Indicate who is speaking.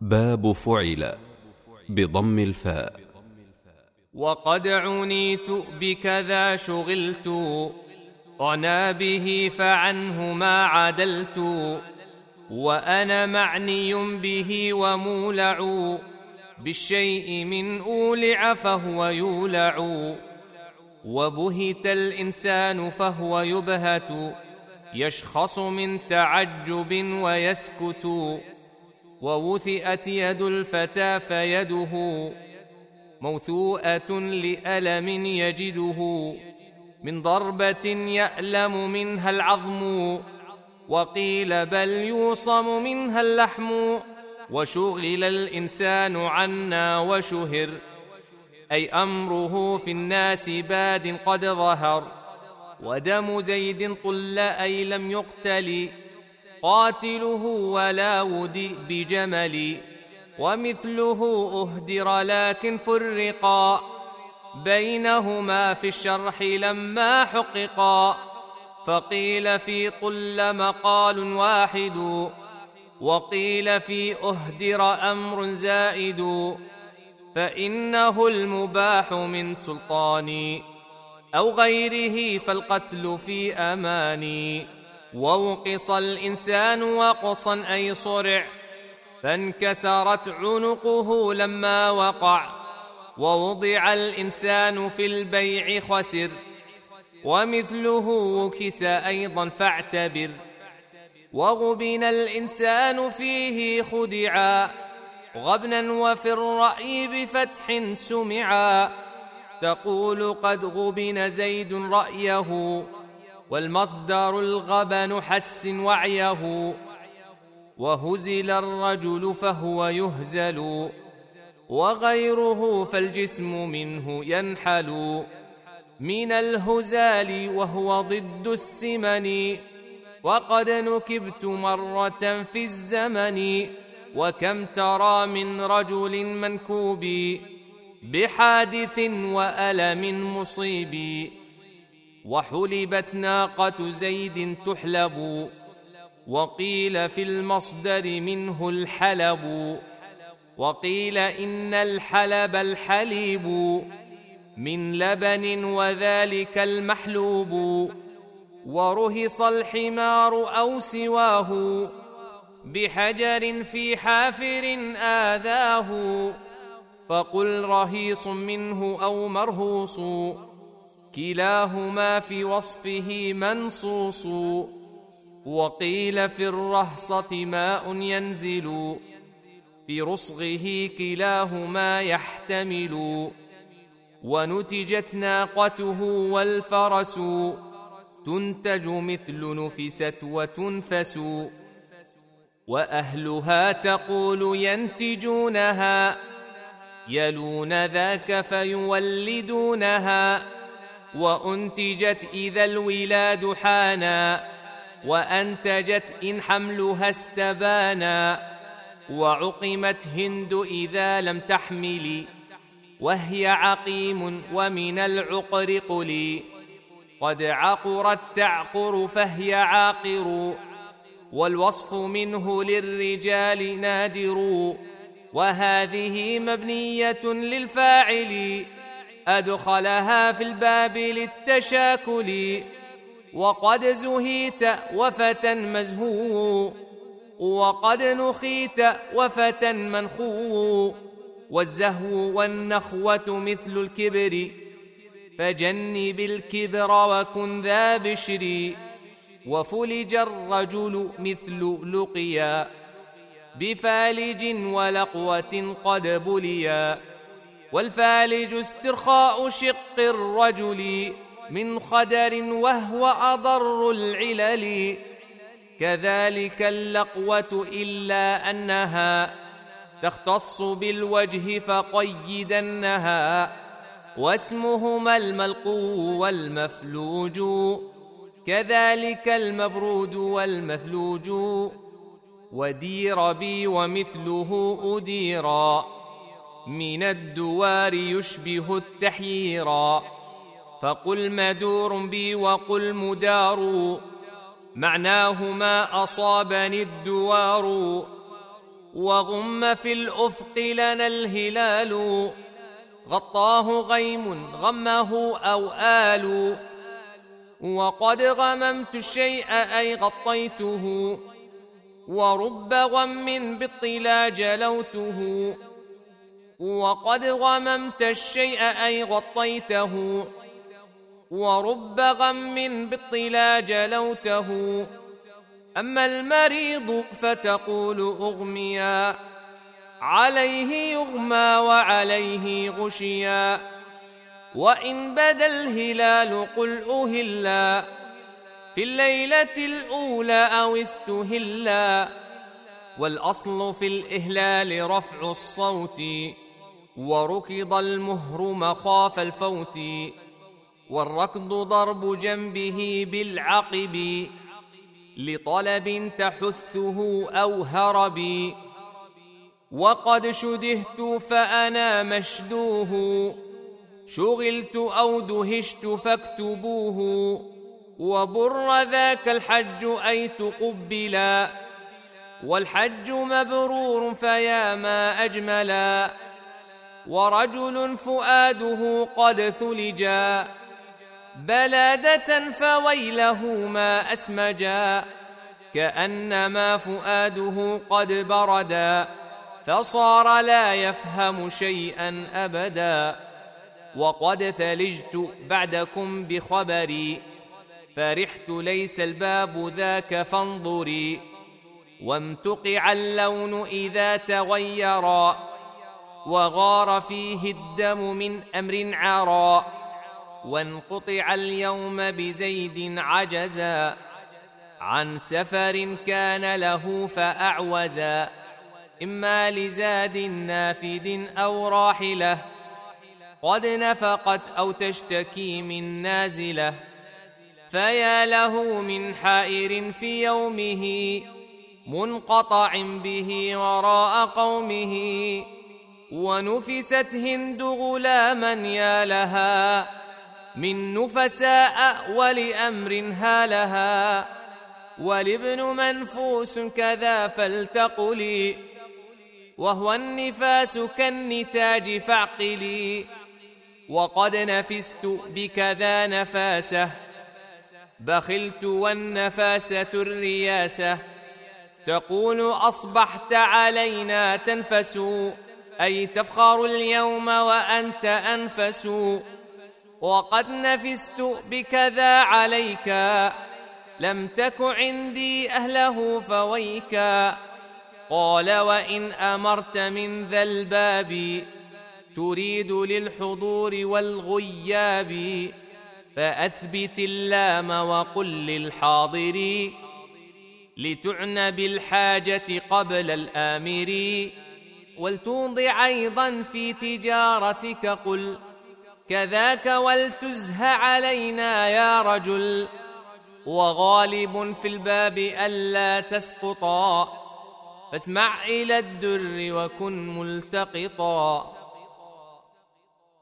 Speaker 1: باب فعل بضم الفاء.
Speaker 2: وقد عنيت بكذا شغلت أعنى به فعنه ما عدلت وأنا معني به ومولع بالشيء من أولع فهو يولع وبهت الإنسان فهو يبهت يشخص من تعجب ويسكت. ووثئت يد الفتى فيده. موثوءة لألم يجده. من ضربة يألم منها العظم. وقيل بل يوصم منها اللحم. وشغل الإنسان عنا وشهر. أي أمره في الناس باد قد ظهر. ودم زيد طل أي لم يقتل. قاتله ولا ودي بجمل ومثله أهدر لكن فرقا بينهما في الشرح لما حققا فقيل في طل مقال واحد وقيل في أهدر أمر زائد فإنه المباح من سلطان أو غيره فالقتل في أماني. ووقص الإنسان وقصا أي صرع فانكسرت عنقه لما وقع ووضع الإنسان في البيع خسر ومثله وكس أيضا فاعتبر وغبن الإنسان فيه خدعا غبنا وفي الرأي بفتح سمعا تقول قد غبن زيد رأيه والمصدر الغبن حس وعيه. وهزل الرجل فهو يهزل. وغيره فالجسم منه ينحل. من الهزال وهو ضد السمن. وقد نكبت مرة في الزمن. وكم ترى من رجل منكوب بحادث وألم مصيب. وحلبت ناقة زيد تحلب وقيل في المصدر منه الحلب وقيل إن الحلب الحليب من لبن وذلك المحلوب ورهص الحمار أو سواه بحجر في حافر آذاه فقل رهيص منه أو مرهوص. كلاهما في وصفه منصوص وقيل في الرهصة ماء ينزل في رصغه كلاهما يحتمل ونتجت ناقته والفرس تنتج مثل نفست وتنفس وأهلها تقول ينتجونها يلون ذاك فيولدونها وأنتجت إذا الولاد حانا وأنتجت إن حملها استبانا وعقمت هند إذا لم تحمل وهي عقيم ومن العقر قلي قد عقرت تعقر فهي عاقر والوصف منه للرجال نادر وهذه مبنية للفاعل. أدخلها في الباب للتشاكل. وقد زهيت وفتى مزهو. وقد نخيت وفتى منخو. والزهو والنخوة مثل الكبر. فجنب الكبر وكن ذا بشر. وفلج الرجل مثل لقيا. بفالج ولقوة قد بليا. والفالج استرخاء شق الرجل من خدر وهو أضر العلل. كذلك اللقوة إلا أنها تختص بالوجه فقيدنها. واسمهما الملقو والمفلوج. كذلك المبرود والمثلوج. ودير بي ومثله أديرا. من الدوار يشبه التحييرا فقل مدور بي وقل مدار. معناه ما أصابني الدوار. وغم في الأفق لنا الهلال. غطاه غيم غمه أو آل. وقد غممت الشيء أي غطيته. ورب غم بالطلا جلوته وقد غممت الشيء أي غطيته ورب غم بالطلا جلوته أما المريض فتقول أغميا عليه يغمى وعليه غشيا. وإن بدا الهلال قل أهلا في الليلة الأولى أو استهلا. والأصل في الإهلال رفع الصوت. وركض المهر مخاف الفوت والركض ضرب جنبه بالعقب لطلب تحثه أو هرب. وقد شدهت فأنا مشدوه شغلت أو دهشت فاكتبوه. وبر ذاك الحج أي تقبلا والحج مبرور فيا ما أجملا. ورجل فؤاده قد ثلجا بلادة فويله ما أسمجا كأنما فؤاده قد بردا فصار لا يفهم شيئا أبدا وقد ثلجت بعدكم بخبري فرحت ليس الباب ذاك فانظري وامتقع اللون إذا تغيرا. وغار فيه الدم من أمر عرا وانقطع اليوم بزيد عجزا عن سفر كان له فأعوزا إما لزاد نافد أو راحلة قد نفقت أو تشتكي من نازلة فيا له من حائر في يومه منقطع به وراء قومه ونفست هند غلاما يا لها من نفساء ولأمر هالها. ولابن منفوس كذا فلتقلي وهو النفاس كالنتاج فاعقلي. وقد نفست بكذا نفاسه بخلت والنفاسة الرياسة. تقول أصبحت علينا تنفس أي تفخر اليوم وأنت أنفس. وقد نفست بكذا عليك. لم تك عندي أهله فويكا قال وإن أمرت من ذا الباب تريد للحضور والغياب. فأثبت اللام وقل للحاضر. لتعنى بالحاجة قبل الآمر. ولتوضع أيضا في تجارتك قل كذاك ولتزه علينا يا رجل وغالب في الباب ألا تسقطا فاسمع إلى الدر وكن ملتقطا